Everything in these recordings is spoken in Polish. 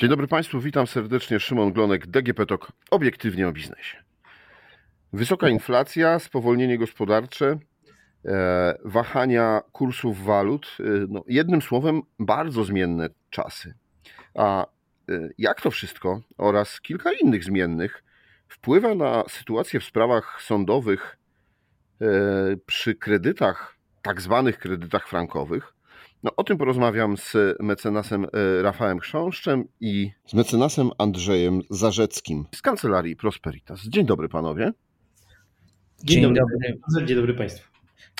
Dzień dobry Państwu, witam serdecznie. Szymon Glonek, DGP TOK, obiektywnie o biznesie. Wysoka inflacja, spowolnienie gospodarcze, e, wahania kursów walut, e, no, jednym słowem bardzo zmienne czasy. A e, jak to wszystko oraz kilka innych zmiennych wpływa na sytuację w sprawach sądowych przy kredytach, tak zwanych kredytach frankowych, no, o tym porozmawiam z mecenasem e, Rafałem Chrząszczem i z mecenasem Andrzejem Zarzeckim z kancelarii Prosperitas. Dzień dobry panowie. Dzień, Dzień dobry. dobry. Dzień dobry państwu.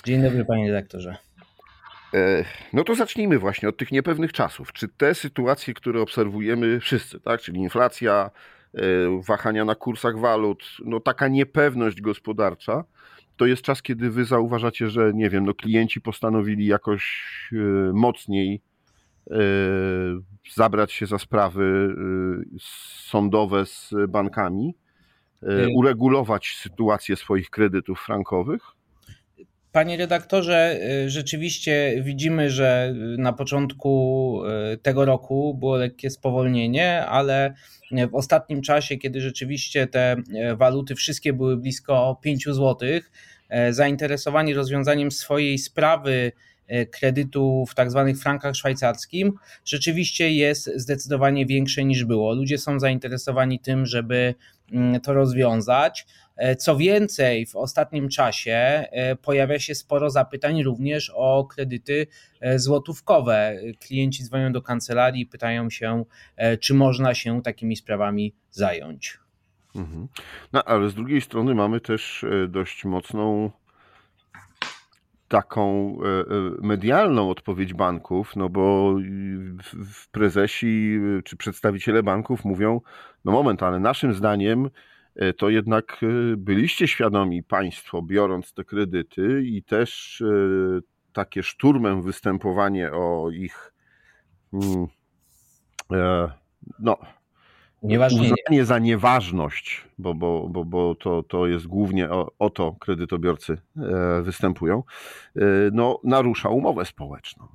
Dzień dobry panie redaktorze. E, no to zacznijmy właśnie od tych niepewnych czasów. Czy te sytuacje, które obserwujemy wszyscy, tak, czyli inflacja, e, wahania na kursach walut, no taka niepewność gospodarcza, to jest czas, kiedy wy zauważacie, że nie wiem, no klienci postanowili jakoś e, mocniej e, zabrać się za sprawy e, sądowe z bankami, uregulować sytuację swoich kredytów frankowych? Panie redaktorze, rzeczywiście widzimy, że na początku tego roku było lekkie spowolnienie, ale w ostatnim czasie, kiedy rzeczywiście te waluty wszystkie były blisko 5 złotych, E, zainteresowani rozwiązaniem swojej sprawy kredytu w tak zwanych frankach szwajcarskim rzeczywiście jest zdecydowanie większe niż było. Ludzie są zainteresowani tym, żeby mm, to rozwiązać. E, co więcej, w ostatnim czasie pojawia się sporo zapytań również o kredyty złotówkowe. Klienci dzwonią do kancelarii pytają się, czy można się takimi sprawami zająć. Mhm. No, ale z drugiej strony mamy też e, dość mocną taką e, e, medialną odpowiedź banków, no bo prezesi czy przedstawiciele banków mówią, no moment, ale naszym zdaniem to jednak byliście świadomi państwo, biorąc te kredyty i też takie szturmem występowanie o ich mm, no, uznanie za nieważność, bo, bo, bo, bo to, to jest głównie o, o to kredytobiorcy e, występują, e, no, narusza umowę społeczną.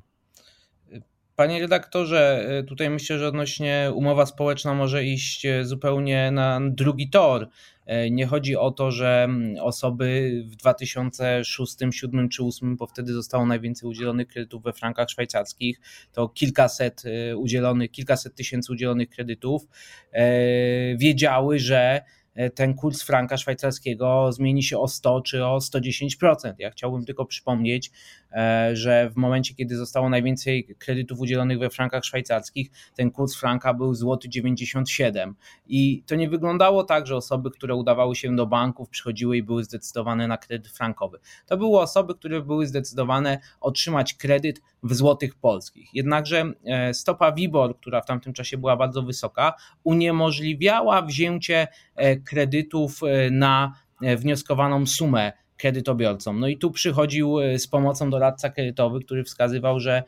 Panie redaktorze, e, tutaj myślę, że odnośnie umowa społeczna może iść zupełnie na drugi tor. E, nie chodzi o to, że mm, osoby w 2006, 2007 czy 2008, bo wtedy zostało najwięcej udzielonych kredytów we frankach szwajcarskich, to kilkaset udzielonych, kilkaset tysięcy udzielonych kredytów, wiedziały, że ten kurs franka szwajcarskiego zmieni się o 100 czy o 110%. Ja chciałbym tylko przypomnieć, e, że w momencie, kiedy zostało najwięcej kredytów udzielonych we frankach szwajcarskich, ten kurs franka był złoty 97 i to nie wyglądało tak, że osoby, które udawały się do banków, przychodziły i były zdecydowane na kredyt frankowy. To były osoby, które były zdecydowane otrzymać kredyt w złotych polskich. Jednakże e, stopa WIBOR, która w tamtym czasie była bardzo wysoka, uniemożliwiała wzięcie kredytów e, na e, wnioskowaną sumę kredytobiorcom. No i tu przychodził e, z pomocą doradca kredytowy, który wskazywał, że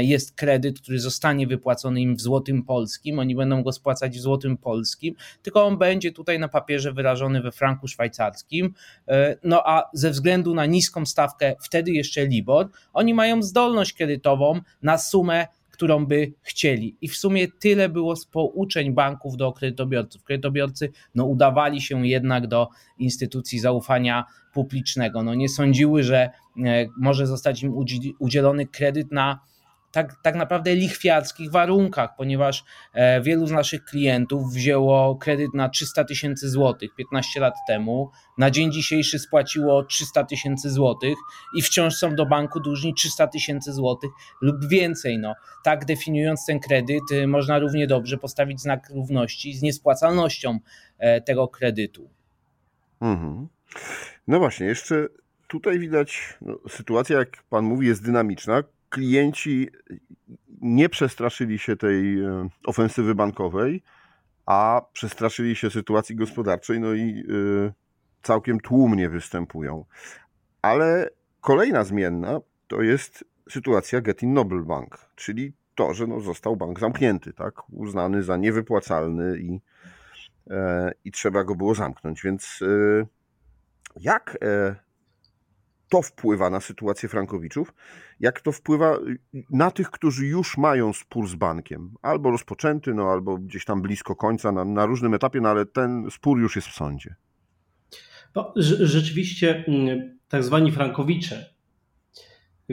jest kredyt, który zostanie wypłacony im w złotym polskim, oni będą go spłacać w złotym polskim, tylko on będzie tutaj na papierze wyrażony we franku szwajcarskim. No a ze względu na niską stawkę, wtedy jeszcze LIBOR, oni mają zdolność kredytową na sumę którą by chcieli. I w sumie tyle było z pouczeń banków do kredytobiorców. Kredytobiorcy no, udawali się jednak do instytucji zaufania publicznego. No, nie sądziły, że e, może zostać im udzielony kredyt na tak, tak naprawdę lichwiarskich warunkach, ponieważ e, wielu z naszych klientów wzięło kredyt na 300 tysięcy złotych 15 lat temu, na dzień dzisiejszy spłaciło 300 tysięcy złotych i wciąż są do banku dłużni 300 tysięcy złotych lub więcej. No, tak definiując ten kredyt, y, można równie dobrze postawić znak równości z niespłacalnością e, tego kredytu. Mhm. No właśnie, jeszcze tutaj widać, no, sytuacja, jak pan mówi, jest dynamiczna klienci nie przestraszyli się tej e, ofensywy bankowej, a przestraszyli się sytuacji gospodarczej, no i e, całkiem tłumnie występują. Ale kolejna zmienna to jest sytuacja Getin Noble Bank, czyli to, że no został bank zamknięty, tak? uznany za niewypłacalny i, e, i trzeba go było zamknąć. Więc jak to wpływa na sytuację frankowiczów, jak to wpływa na tych, którzy już mają spór z bankiem, albo rozpoczęty, no, albo gdzieś tam blisko końca, na, na różnym etapie, no, ale ten spór już jest w sądzie. No, rzeczywiście mm, tak zwani frankowicze,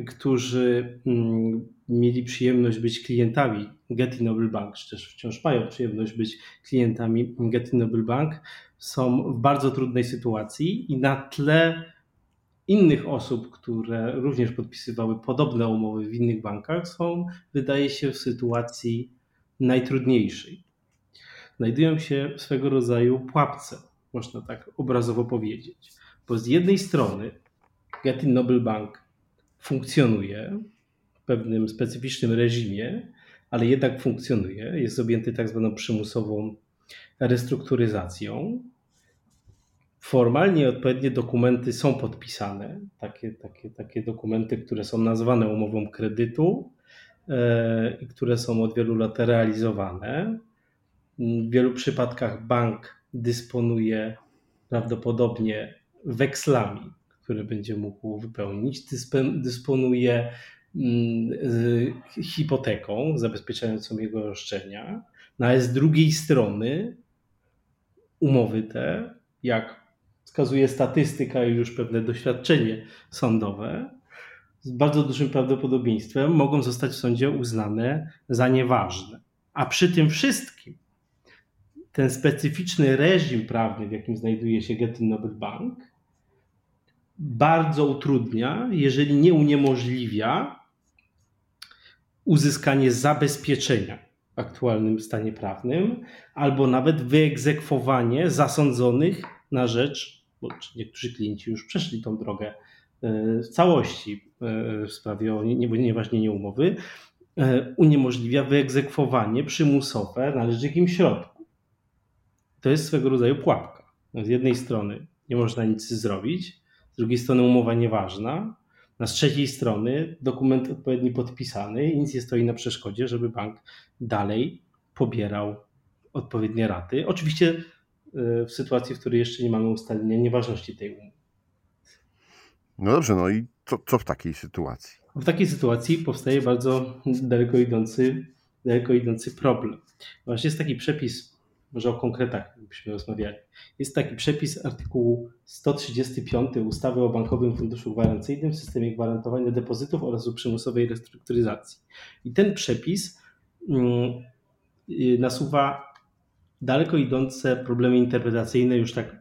którzy mm, mieli przyjemność być klientami Getty Noble Bank, czy też wciąż mają przyjemność być klientami Getty Noble Bank, są w bardzo trudnej sytuacji i na tle innych osób, które również podpisywały podobne umowy w innych bankach, są, wydaje się, w sytuacji najtrudniejszej. Znajdują się w swego rodzaju pułapce, można tak obrazowo powiedzieć. Bo z jednej strony Getty Noble Bank funkcjonuje w pewnym specyficznym reżimie, ale jednak funkcjonuje, jest objęty tak zwaną przymusową restrukturyzacją. Formalnie odpowiednie dokumenty są podpisane, takie, takie, takie dokumenty, które są nazwane umową kredytu e, i które są od wielu lat realizowane. W wielu przypadkach bank dysponuje prawdopodobnie wekslami, które będzie mógł wypełnić, dysponuje mm, hipoteką zabezpieczającą jego roszczenia, no ale z drugiej strony umowy te, jak wskazuje statystyka i już pewne doświadczenie sądowe, z bardzo dużym prawdopodobieństwem mogą zostać w sądzie uznane za nieważne. A przy tym wszystkim ten specyficzny reżim prawny, w jakim znajduje się Getty Noble Bank, bardzo utrudnia, jeżeli nie uniemożliwia, uzyskanie zabezpieczenia w aktualnym stanie prawnym, albo nawet wyegzekwowanie zasądzonych na rzecz, bo niektórzy klienci już przeszli tą drogę e, w całości e, w sprawie o nieważnie nie umowy, e, uniemożliwia wyegzekwowanie przymusowe należnych im środków. To jest swego rodzaju pułapka. Z jednej strony nie można nic zrobić, z drugiej strony umowa nieważna, na z trzeciej strony dokument odpowiedni podpisany i nic nie stoi na przeszkodzie, żeby bank dalej pobierał odpowiednie raty. Oczywiście w sytuacji, w której jeszcze nie mamy ustalenia nieważności tej umowy. No dobrze, no i co, co w takiej sytuacji? W takiej sytuacji powstaje bardzo daleko idący, daleko idący problem. Właśnie jest taki przepis może o konkretach byśmy rozmawiali. Jest taki przepis artykułu 135 ustawy o Bankowym Funduszu Gwarancyjnym, systemie gwarantowania depozytów oraz o przymusowej restrukturyzacji. I ten przepis mm, y, nasuwa daleko idące problemy interpretacyjne już tak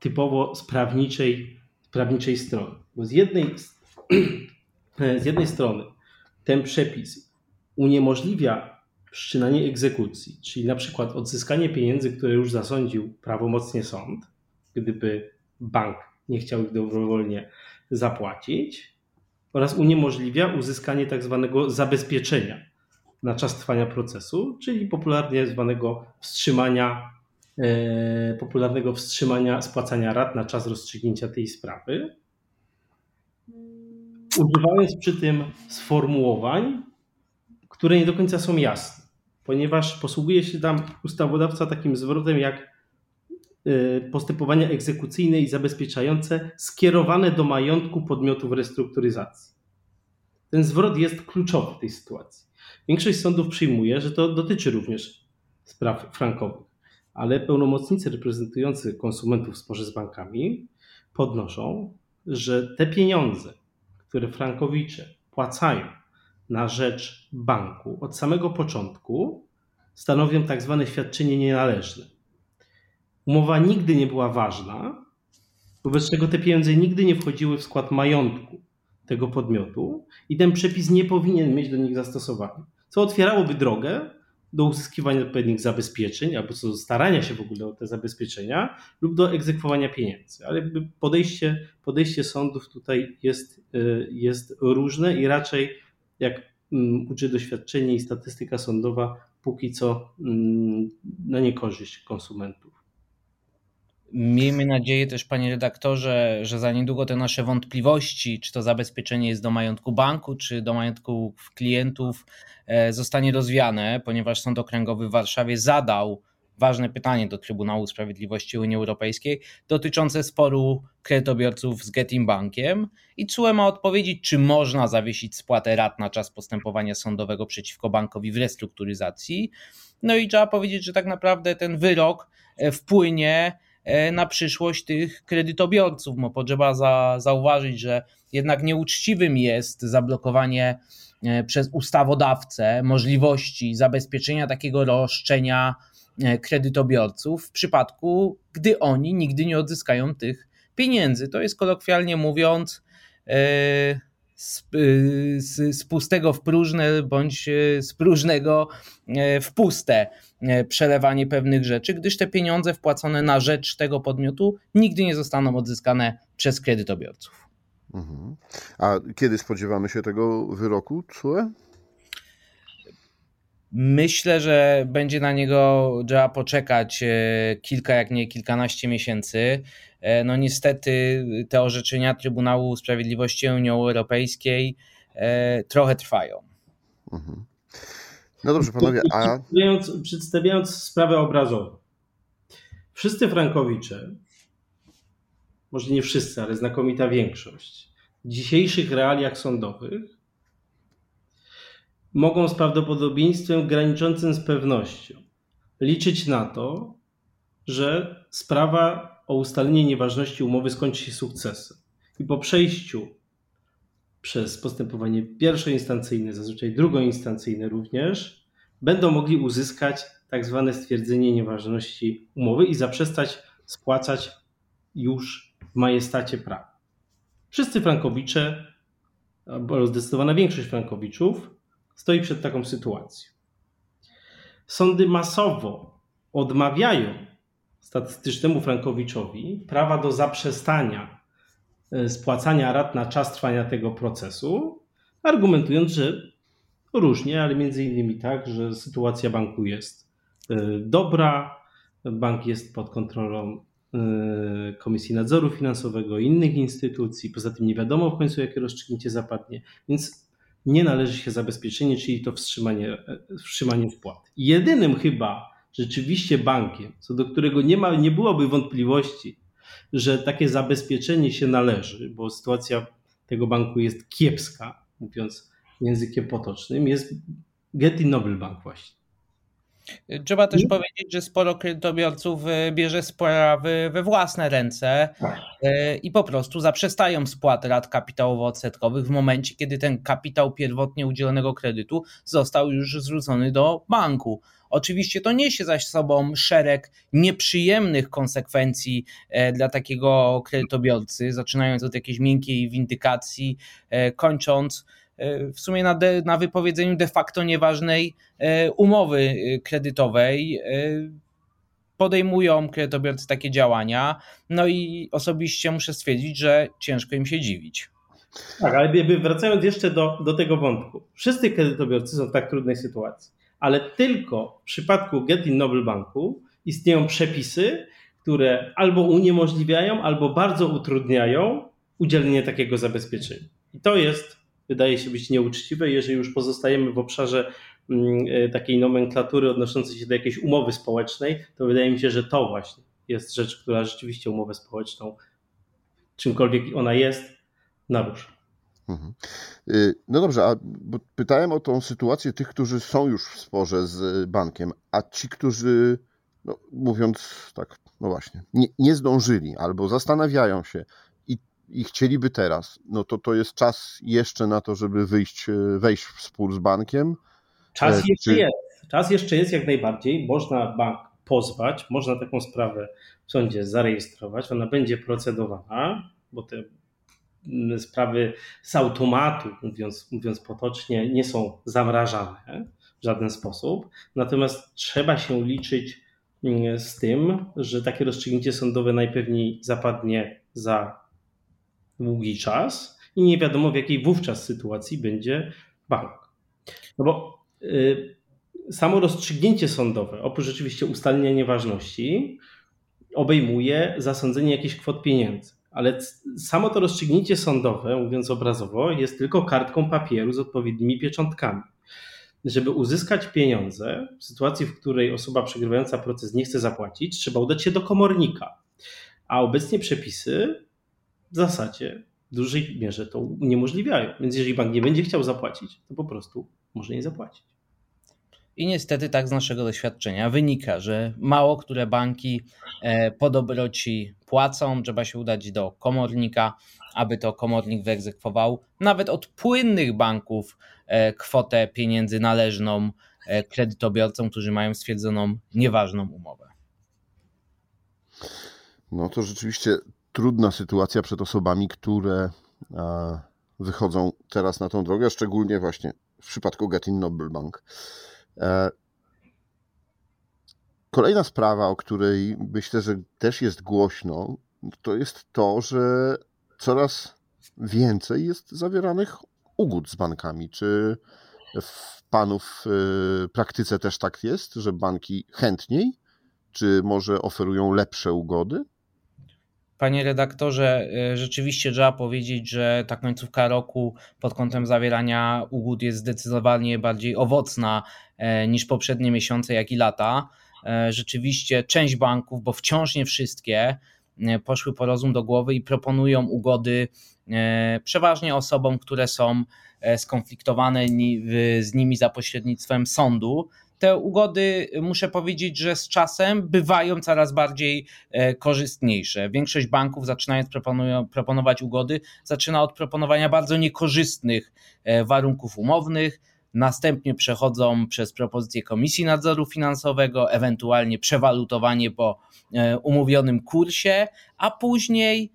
typowo z prawniczej, prawniczej strony. Bo z jednej, z jednej strony ten przepis uniemożliwia wszczynanie egzekucji, czyli na przykład odzyskanie pieniędzy, które już zasądził prawomocnie sąd, gdyby bank nie chciał ich dobrowolnie zapłacić, oraz uniemożliwia uzyskanie tak zwanego zabezpieczenia na czas trwania procesu, czyli popularnie zwanego wstrzymania, e, popularnego wstrzymania spłacania rat na czas rozstrzygnięcia tej sprawy. Używając przy tym sformułowań, które nie do końca są jasne ponieważ posługuje się tam ustawodawca takim zwrotem jak y, postępowania egzekucyjne i zabezpieczające skierowane do majątku podmiotów restrukturyzacji. Ten zwrot jest kluczowy w tej sytuacji. Większość sądów przyjmuje, że to dotyczy również spraw frankowych, ale pełnomocnicy reprezentujący konsumentów w sporze z bankami podnoszą, że te pieniądze, które frankowicze płacają na rzecz banku od samego początku stanowią tak zwane świadczenie nienależne. Umowa nigdy nie była ważna, wobec czego te pieniądze nigdy nie wchodziły w skład majątku tego podmiotu i ten przepis nie powinien mieć do nich zastosowania, co otwierałoby drogę do uzyskiwania odpowiednich zabezpieczeń albo do starania się w ogóle o te zabezpieczenia lub do egzekwowania pieniędzy. Ale podejście, podejście sądów tutaj jest, y, jest różne i raczej jak mm, uczy doświadczenie i statystyka sądowa, póki co mm, na niekorzyść konsumentów. Miejmy nadzieję też, panie redaktorze, że za niedługo te nasze wątpliwości, czy to zabezpieczenie jest do majątku banku, czy do majątku klientów, e, zostanie rozwiane, ponieważ Sąd Okręgowy w Warszawie zadał ważne pytanie do Trybunału Sprawiedliwości Unii Europejskiej dotyczące sporu kredytobiorców z Getim Bankiem i CUE ma odpowiedzieć, czy można zawiesić spłatę rat na czas postępowania sądowego przeciwko bankowi w restrukturyzacji. No i trzeba powiedzieć, że tak naprawdę ten wyrok e, wpłynie na przyszłość tych kredytobiorców, bo potrzeba za, zauważyć, że jednak nieuczciwym jest zablokowanie e, przez ustawodawcę możliwości zabezpieczenia takiego roszczenia kredytobiorców w przypadku, gdy oni nigdy nie odzyskają tych pieniędzy. To jest kolokwialnie mówiąc z, z, z, pustego w próżne bądź z próżnego w puste przelewanie pewnych rzeczy, gdyż te pieniądze wpłacone na rzecz tego podmiotu nigdy nie zostaną odzyskane przez kredytobiorców. Mhm. A kiedy spodziewamy się tego wyroku, CUE? Myślę, że będzie na niego trzeba poczekać e, kilka, jak nie kilkanaście miesięcy. E, no niestety te orzeczenia Trybunału Sprawiedliwości Unii Europejskiej e, trochę trwają. Mhm. No dobrze, panowie, a... Przedstawiając, przedstawiając sprawę obrazową. Wszyscy frankowicze, może nie wszyscy, ale znakomita większość, w dzisiejszych realiach sądowych mogą z prawdopodobieństwem graniczącym z pewnością liczyć na to, że sprawa o ustalenie nieważności umowy skończy się sukcesem. I po przejściu przez postępowanie pierwszoinstancyjne, zazwyczaj drugoinstancyjne również, będą mogli uzyskać tak zwane stwierdzenie nieważności umowy i zaprzestać spłacać już w majestacie prawa. Wszyscy frankowicze, albo zdecydowana większość frankowiczów stoi przed taką sytuacją. Sądy masowo odmawiają statystycznemu Frankowiczowi prawa do zaprzestania e, spłacania rat na czas trwania tego procesu, argumentując, że różnie, ale między innymi tak, że sytuacja banku jest e, dobra, bank jest pod kontrolą e, Komisji Nadzoru Finansowego i innych instytucji, poza tym nie wiadomo w końcu, jakie rozstrzygnięcie zapadnie, więc nie należy się zabezpieczenie, czyli to wstrzymanie, wstrzymanie wpłat. Jedynym chyba rzeczywiście bankiem, co do którego nie, ma, nie byłoby wątpliwości, że takie zabezpieczenie się należy, bo sytuacja tego banku jest kiepska, mówiąc językiem potocznym, jest Getty Noble Bank właśnie. Trzeba też powiedzieć, że sporo kredytobiorców e, bierze sprawy we własne ręce tak. e, i po prostu zaprzestają spłat rat kapitałowo-odsetkowych w momencie, kiedy ten kapitał pierwotnie udzielonego kredytu został już zwrócony do banku. Oczywiście to niesie zaś sobą szereg nieprzyjemnych konsekwencji e, dla takiego kredytobiorcy, zaczynając od jakiejś miękkiej windykacji, kończąc w sumie na, de, na wypowiedzeniu de facto nieważnej umowy kredytowej podejmują kredytobiorcy takie działania. No i osobiście muszę stwierdzić, że ciężko im się dziwić. Tak, ale wracając jeszcze do, do tego wątku. Wszyscy kredytobiorcy są w tak trudnej sytuacji ale tylko w przypadku Getty Noble Banku istnieją przepisy, które albo uniemożliwiają, albo bardzo utrudniają udzielenie takiego zabezpieczenia. I to jest, wydaje się być nieuczciwe, jeżeli już pozostajemy w obszarze mm, e, takiej nomenklatury odnoszącej się do jakiejś umowy społecznej, to wydaje mi się, że to właśnie jest rzecz, która rzeczywiście umowę społeczną, czymkolwiek ona jest, narusza. Mhm. Y, no dobrze, a pytałem o tą sytuację tych, którzy są już w sporze z bankiem, a ci, którzy, no, mówiąc tak, no właśnie, nie, nie zdążyli albo zastanawiają się i, chcieliby teraz, no to to jest czas jeszcze na to, żeby wyjść, y, wejść w spór z bankiem. Czas e, jeszcze jest. Czas jeszcze jest jak najbardziej. Można bank pozwać, można taką sprawę w sądzie zarejestrować, ona będzie procedowana, bo te sprawy z automatu, mówiąc, mówiąc potocznie, nie są zamrażane w żaden sposób. Natomiast trzeba się liczyć mm, z tym, że takie rozstrzygnięcie sądowe najpewniej zapadnie za długi czas i nie wiadomo w jakiej wówczas sytuacji będzie bank. No bo y, samo rozstrzygnięcie sądowe, oprócz rzeczywiście ustalenia nieważności, obejmuje zasądzenie jakichś kwot pieniędzy ale samo to rozstrzygnięcie sądowe, mówiąc obrazowo, jest tylko kartką papieru z odpowiednimi pieczątkami. żeby uzyskać pieniądze w sytuacji, w której osoba przegrywająca proces nie chce zapłacić, trzeba udać się do komornika. A obecnie przepisy w zasadzie w dużej mierze to uniemożliwiają. Więc jeżeli bank nie będzie chciał zapłacić, to po prostu może nie zapłacić. I niestety tak z naszego doświadczenia wynika, że mało które banki e, po dobroci płacą, trzeba się udać do komornika, aby to komornik wyegzekwował nawet od płynnych banków e, kwotę pieniędzy należną e, kredytobiorcom, którzy mają stwierdzoną nieważną umowę. No to rzeczywiście trudna sytuacja przed osobami, które wychodzą teraz na tą drogę, szczególnie właśnie w przypadku Getin Noble Bank. E, kolejna sprawa, o której myślę, że też jest głośno, to jest to, że coraz więcej jest zawieranych ugód z bankami. Czy w panów e, praktyce też tak jest, że banki chętniej, czy może oferują lepsze ugody? Panie redaktorze, e, rzeczywiście trzeba powiedzieć, że ta końcówka roku pod kątem zawierania ugód jest zdecydowanie bardziej owocna e, niż poprzednie miesiące, jak i lata. E, rzeczywiście część banków, bo wciąż nie wszystkie, poszły po rozum do głowy i proponują ugody przeważnie osobom, które są skonfliktowane z nimi za pośrednictwem sądu te ugody, muszę powiedzieć, że z czasem bywają coraz bardziej e, korzystniejsze. Większość banków, zaczynając proponować ugody, zaczyna od proponowania bardzo niekorzystnych e, warunków umownych. Następnie przechodzą przez propozycję Komisji Nadzoru Finansowego, ewentualnie przewalutowanie po e, umówionym kursie, a później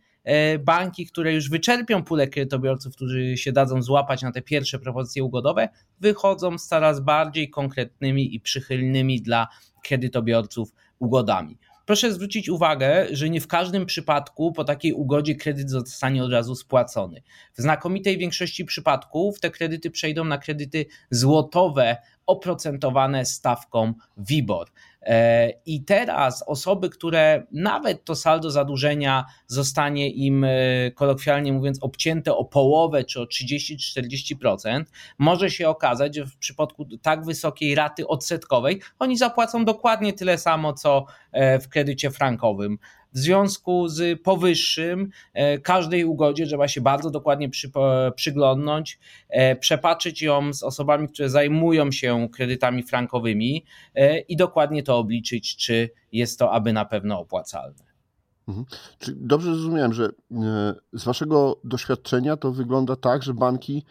banki, które już wyczerpią pulę kredytobiorców, którzy się dadzą złapać na te pierwsze propozycje ugodowe, wychodzą z coraz bardziej konkretnymi i przychylnymi dla kredytobiorców ugodami. Proszę zwrócić uwagę, że nie w każdym przypadku po takiej ugodzie kredyt zostanie od razu spłacony. W znakomitej większości przypadków te kredyty przejdą na kredyty złotowe oprocentowane stawką WIBOR. E, I teraz osoby, które nawet to saldo zadłużenia zostanie im, e, kolokwialnie mówiąc, obcięte o połowę czy o 30-40%, może się okazać, że w przypadku tak wysokiej raty odsetkowej oni zapłacą dokładnie tyle samo, co e, w kredycie frankowym. W związku z powyższym e, każdej ugodzie trzeba się bardzo dokładnie przy, przyglądnąć, e, przepatrzyć ją z osobami, które zajmują się kredytami frankowymi e, i dokładnie to obliczyć, czy jest to aby na pewno opłacalne. Mhm. Czy dobrze zrozumiałem, że z Waszego doświadczenia to wygląda tak, że banki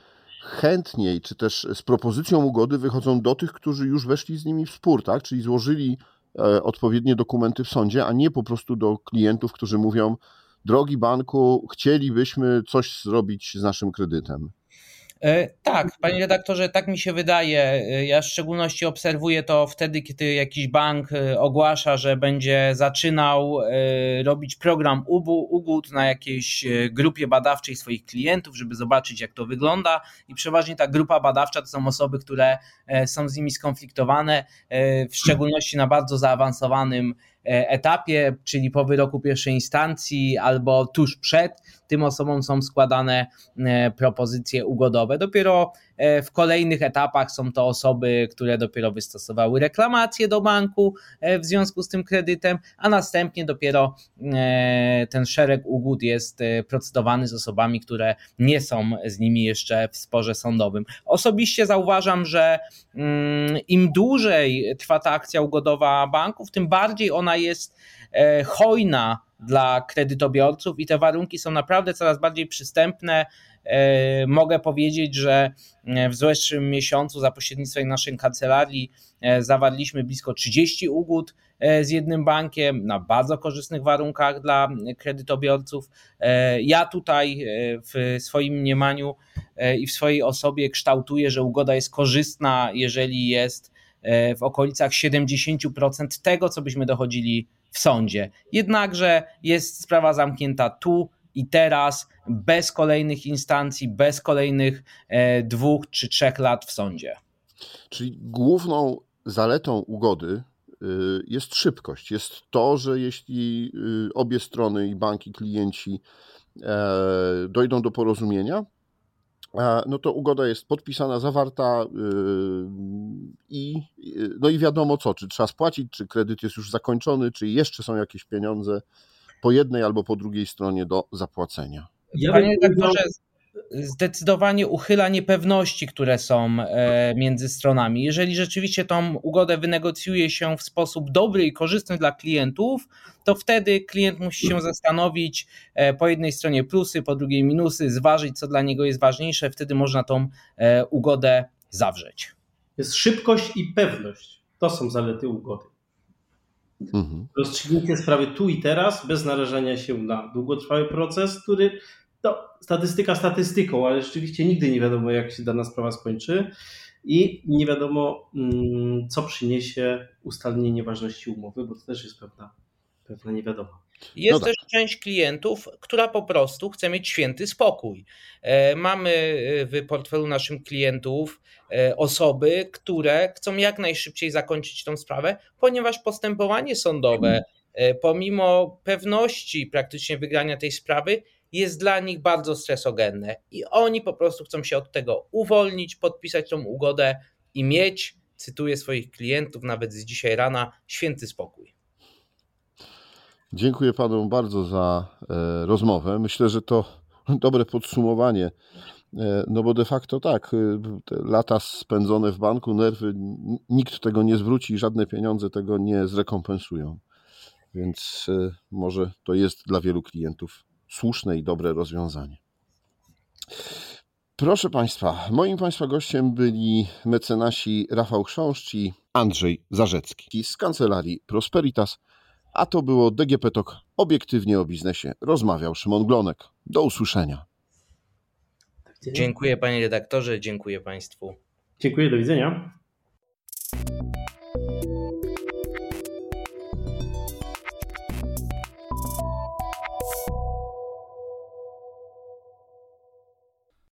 chętniej, czy też z propozycją ugody wychodzą do tych, którzy już weszli z nimi w spór, tak? Czyli złożyli odpowiednie dokumenty w sądzie, a nie po prostu do klientów, którzy mówią: Drogi banku, chcielibyśmy coś zrobić z naszym kredytem. E, tak, panie redaktorze, tak mi się wydaje. E, ja w szczególności obserwuję to wtedy, kiedy jakiś bank e, ogłasza, że będzie zaczynał robić program ugód na jakiejś grupie badawczej swoich klientów, żeby zobaczyć, jak to wygląda. I przeważnie ta grupa badawcza to są osoby, które są z nimi skonfliktowane, w szczególności na bardzo zaawansowanym etapie, czyli po wyroku pierwszej instancji albo tuż przed tym osobom są składane e, propozycje ugodowe. Dopiero e, w kolejnych etapach są to osoby, które dopiero wystosowały reklamację do banku e, w związku z tym kredytem, a następnie dopiero ten szereg ugód jest procedowany z osobami, które nie są z nimi jeszcze w sporze sądowym. Osobiście zauważam, że mm, im dłużej trwa ta akcja ugodowa banków, tym bardziej ona jest hojna dla kredytobiorców i te warunki są naprawdę coraz bardziej przystępne. E, mogę powiedzieć, że e, w zeszłym miesiącu za pośrednictwem naszej kancelarii e, zawarliśmy blisko 30 ugód z jednym bankiem na bardzo korzystnych warunkach dla kredytobiorców. Ja tutaj w swoim mniemaniu i w swojej osobie kształtuję, że ugoda jest korzystna, jeżeli jest w okolicach 70% tego, co byśmy dochodzili w sądzie. Jednakże jest sprawa zamknięta tu i teraz, bez kolejnych instancji, bez kolejnych e, dwóch czy trzech lat w sądzie. Czyli główną zaletą ugody y, jest szybkość. Jest to, że jeśli y, obie strony, i banki, klienci, e, dojdą do porozumienia, no to ugoda jest podpisana, zawarta yy, i, no i wiadomo co, czy trzeba spłacić, czy kredyt jest już zakończony, czy jeszcze są jakieś pieniądze po jednej albo po drugiej stronie do zapłacenia. Ja Panie redaktorze, zdecydowanie uchyla niepewności, które są e, między stronami. Jeżeli rzeczywiście tą ugodę wynegocjuje się w sposób dobry i korzystny dla klientów, to wtedy klient musi się zastanowić e, po jednej stronie plusy, po drugiej minusy, zważyć, co dla niego jest ważniejsze, wtedy można tą e, ugodę zawrzeć. Jest szybkość i pewność. To są zalety ugody. Mhm. Rozstrzygnięcie sprawy tu i teraz, bez narażania się na długotrwały proces, który no, statystyka statystyką, ale rzeczywiście nigdy nie wiadomo, jak się dana sprawa skończy i nie wiadomo, mm, co przyniesie ustalenie nieważności umowy, bo to też jest pewna, pewna niewiadoma. Jest no tak. też część klientów, która po prostu chce mieć święty spokój. E, mamy e, w portfelu naszym klientów e, osoby, które chcą jak najszybciej zakończyć tą sprawę, ponieważ postępowanie sądowe, pomimo pewności praktycznie wygrania tej sprawy, jest dla nich bardzo stresogenne i oni po prostu chcą się od tego uwolnić, podpisać tą ugodę i mieć, cytuję swoich klientów nawet z dzisiaj rana, święty spokój. Dziękuję panu bardzo za e, rozmowę. Myślę, że to dobre podsumowanie. E, no bo de facto tak, e, lata spędzone w banku, nerwy, nikt tego nie zwróci, żadne pieniądze tego nie zrekompensują. Więc może to jest dla wielu klientów słuszne i dobre rozwiązanie. Proszę Państwa, moim Państwa gościem byli mecenasi Rafał Chrząszcz i Andrzej Zarzecki z kancelarii Prosperitas, a to było DGP Talk obiektywnie o biznesie. Rozmawiał Szymon Glonek. Do usłyszenia. Dziękuję Panie redaktorze, dziękuję Państwu. Dziękuję, do widzenia.